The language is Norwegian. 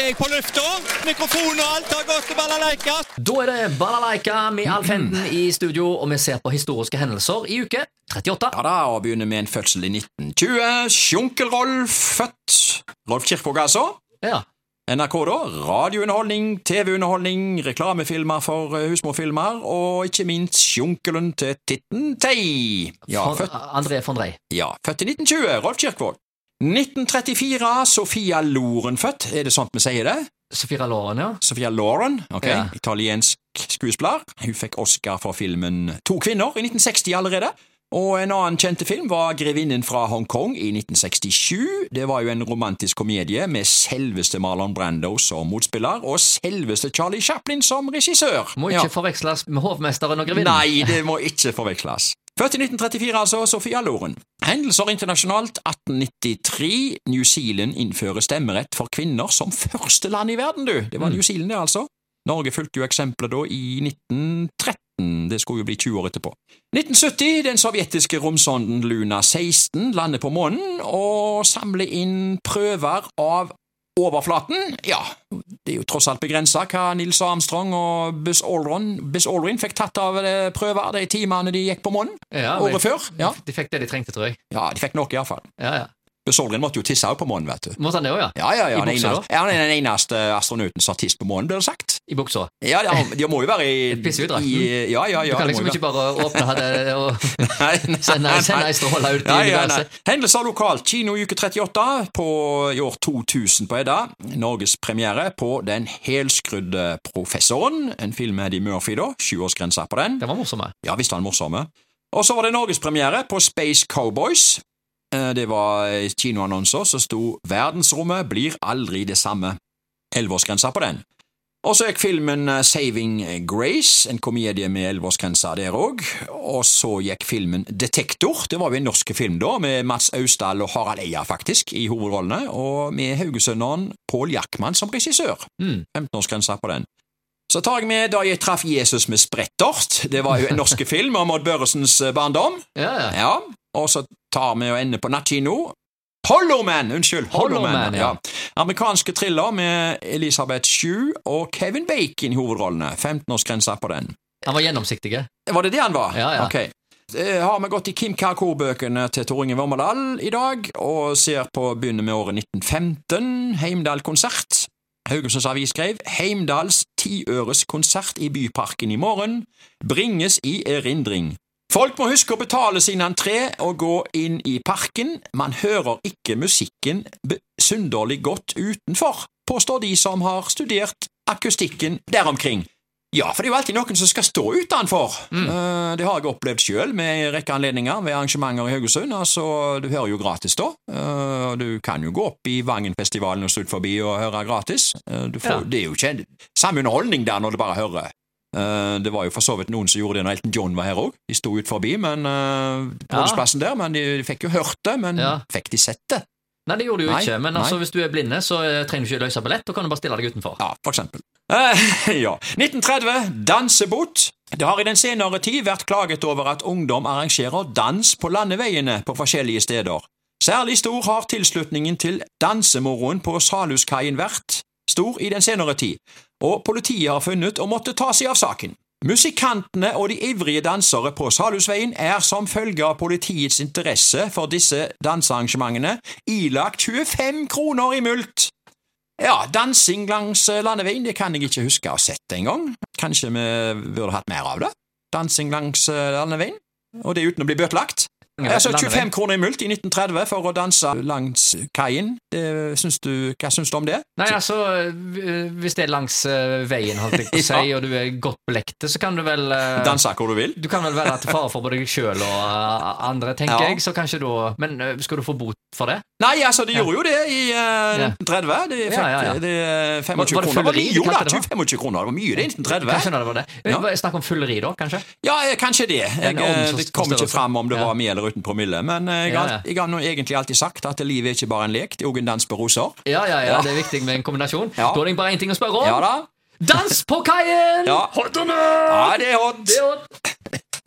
er jeg på lufta. Mikrofon og alt har gått til balalaika. Da er det Balalaika med Alf Henden i studio, og vi ser på historiske hendelser i uke 38. Ja da, og begynner med en fødsel i 1920. Sjunkel-Rolf født. Rolf Kirkvåg, altså. Ja. NRK, da. Radiounderholdning, TV-underholdning, reklamefilmer for eh, husmorfilmer, og ikke minst sjunkelen til Titten Tei. Ja, født, André von Rey. ja, født i 1920. Rolf Kirkvaag. 1934. Sofia Loren født. Er det sånt vi sier det? Sofia Loren, ja. Sofia Loren, ok, Ja. italiensk skuespiller. Hun fikk Oscar for filmen To kvinner i 1960 allerede. Og en annen kjente film var Grevinnen fra Hongkong i 1967. Det var jo en romantisk komedie med selveste Marlon Brando som motspiller, og selveste Charlie Chaplin som regissør. Må ikke forveksles med hovmesteren og grevinnen. Nei, det må ikke forveksles. Født i 1934, altså, Sofia Loren. Hendelser internasjonalt 1893. New Zealand innfører stemmerett for kvinner som første land i verden, du. Det var New Zealand, det, altså. Norge fulgte jo eksempelet da i 1913. Det skulle jo bli 20 år etterpå. 1970. Den sovjetiske romsonden Luna 16 lander på månen og samler inn prøver av overflaten. Ja, det er jo tross alt begrensa hva Nils Armstrong og Buzz Aldrin, Buzz Aldrin fikk tatt av eh, prøver de timene de gikk på månen. Ja, Året før. Ja. De fikk det de trengte, tror jeg. ja, de fikk noe iallfall. Ja, ja. Buzz måtte jo tisse også på månen, vet du. Måtte han det òg, ja? Ja, ja, ja. I buksa, eneste, ja, han er den eneste astronauten som har tisset på månen, blir det sagt. I buksa. Ja, de, de må jo være i, Pisse ut drakten. i Ja, ja, ja. du kan liksom ikke bare åpne det og sende, ei stråle ut i universet. Hendelser lokalt. Kino uke 38 på, i år 2000 på Edda. Norges premiere på Den helskrudde professoren. En film med Eddie Murphy, da. Sjuårsgrense på den. Den var morsomme. Ja visst var den morsomme. Og så var det norgespremiere på Space Cowboys. Eh, Det var kinoannonser som sto 'Verdensrommet blir aldri det samme'. Elleveårsgrensa på den. Og så gikk filmen eh, Saving Grace, en komedie med elleveårsgrensa der òg. Og så gikk filmen Detektor, det var jo en norsk film da, med Mats Austdal og Harald Eia faktisk i hovedrollene, og med haugesønneren Pål Jackman som regissør. Mm. 15-årsgrensa på den. Så tar jeg med Da jeg traff Jesus med sprettert. Det var jo en norsk film om Odd Børresens eh, barndom. Ja, ja. Ja, Og så tar vi og ender på nattkino. Hollowman! Unnskyld. Hollowman, ja. Amerikanske thriller med Elisabeth Shue og Kevin Bacon i hovedrollene. 15-årsgrense på den. Han var gjennomsiktig. Var det det han var? Ja, ja. Ok. Eh, Har vi gått i Kim Kar-Kor-bøkene til Tor Inge Vormedal i dag, og ser på begynner med året 1915, Heimdal-konsert. Haugesunds Avis skrev Heimdals tiøres konsert i Byparken i morgen bringes i erindring. Folk må huske å betale sin entré og gå inn i parken. Man hører ikke musikken besynderlig godt utenfor, påstår de som har studert akustikken der omkring. Ja, for det er jo alltid noen som skal stå utenfor. Mm. det har jeg opplevd sjøl med en rekke anledninger ved arrangementer i Haugesund. Altså, Du hører jo gratis da. Eh, du kan jo gå opp i Vangenfestivalen og stå ut forbi og høre gratis. Eh, du får, Ja. Det er jo ikke samme underholdning der når du bare hører. Eh, det var jo for så vidt noen som gjorde det når Elton John var her òg. De sto ut forbi men, på Ja. Der, men de, de fikk jo hørt det. Men Ja. fikk de sett det? Nei, det gjorde du jo Nei, ikke, men altså, hvis du er blinde, så eh, trenger du ikke løse billett, da kan du bare stille deg utenfor. Ja, for eksempel. Eh, ja. 1930. Dansebot. Det har i den senere tid vært klaget over at ungdom arrangerer dans på landeveiene på forskjellige steder. Særlig stor har tilslutningen til dansemoroen på Salhuskaien vært stor i den senere tid, og politiet har funnet å måtte ta seg av saken. Musikantene og de ivrige dansere på Salhusveien er som følge av politiets interesse for disse dansearrangementene ilagt 25 kroner i mulkt. Ja, dansing langs eh, landeveien, det kan jeg ikke huske å ha sett engang. Kanskje vi burde hatt mer av det? Dansing langs eh, landeveien? Og det uten å bli bøtelagt? Altså 25 kroner i mulkt i 1930 for å danse langs kaien. Syns du, hva syns du om det? Nei, altså, hvis det er langs eh, veien, holdt jeg på å si, Ja. og du er godt belektet, så kan du vel eh, Danse hvor du vil? Du kan vel være til fare for både deg sjøl og eh, andre, tenker Ja. jeg, så kanskje da Men skal du få bot for det? Nei, altså, de gjorde jo det i uh, 1930. De fikk Ja, ja, ja. Det, eh, 25 Var- var det kroner. Jo da, kalte det, da? 25 kroner. Det var mye det i 1930. Kanskje det var det? Snakk om fulleri, da, kanskje? Ja, kanskje det. Jeg, det kom ikke fram om det var mye eller uten promille, men eh, jeg, Ja, ja. jeg har nå egentlig alltid sagt at livet er ikke bare en lek, det er òg en dans på roser. Ja, ja, ja, det er viktig med en kombinasjon. Da er det bare én ting å spørre om. Ja da. Dans på kaien! Ja. Hot or not? Ja, det er hot. Det er hot.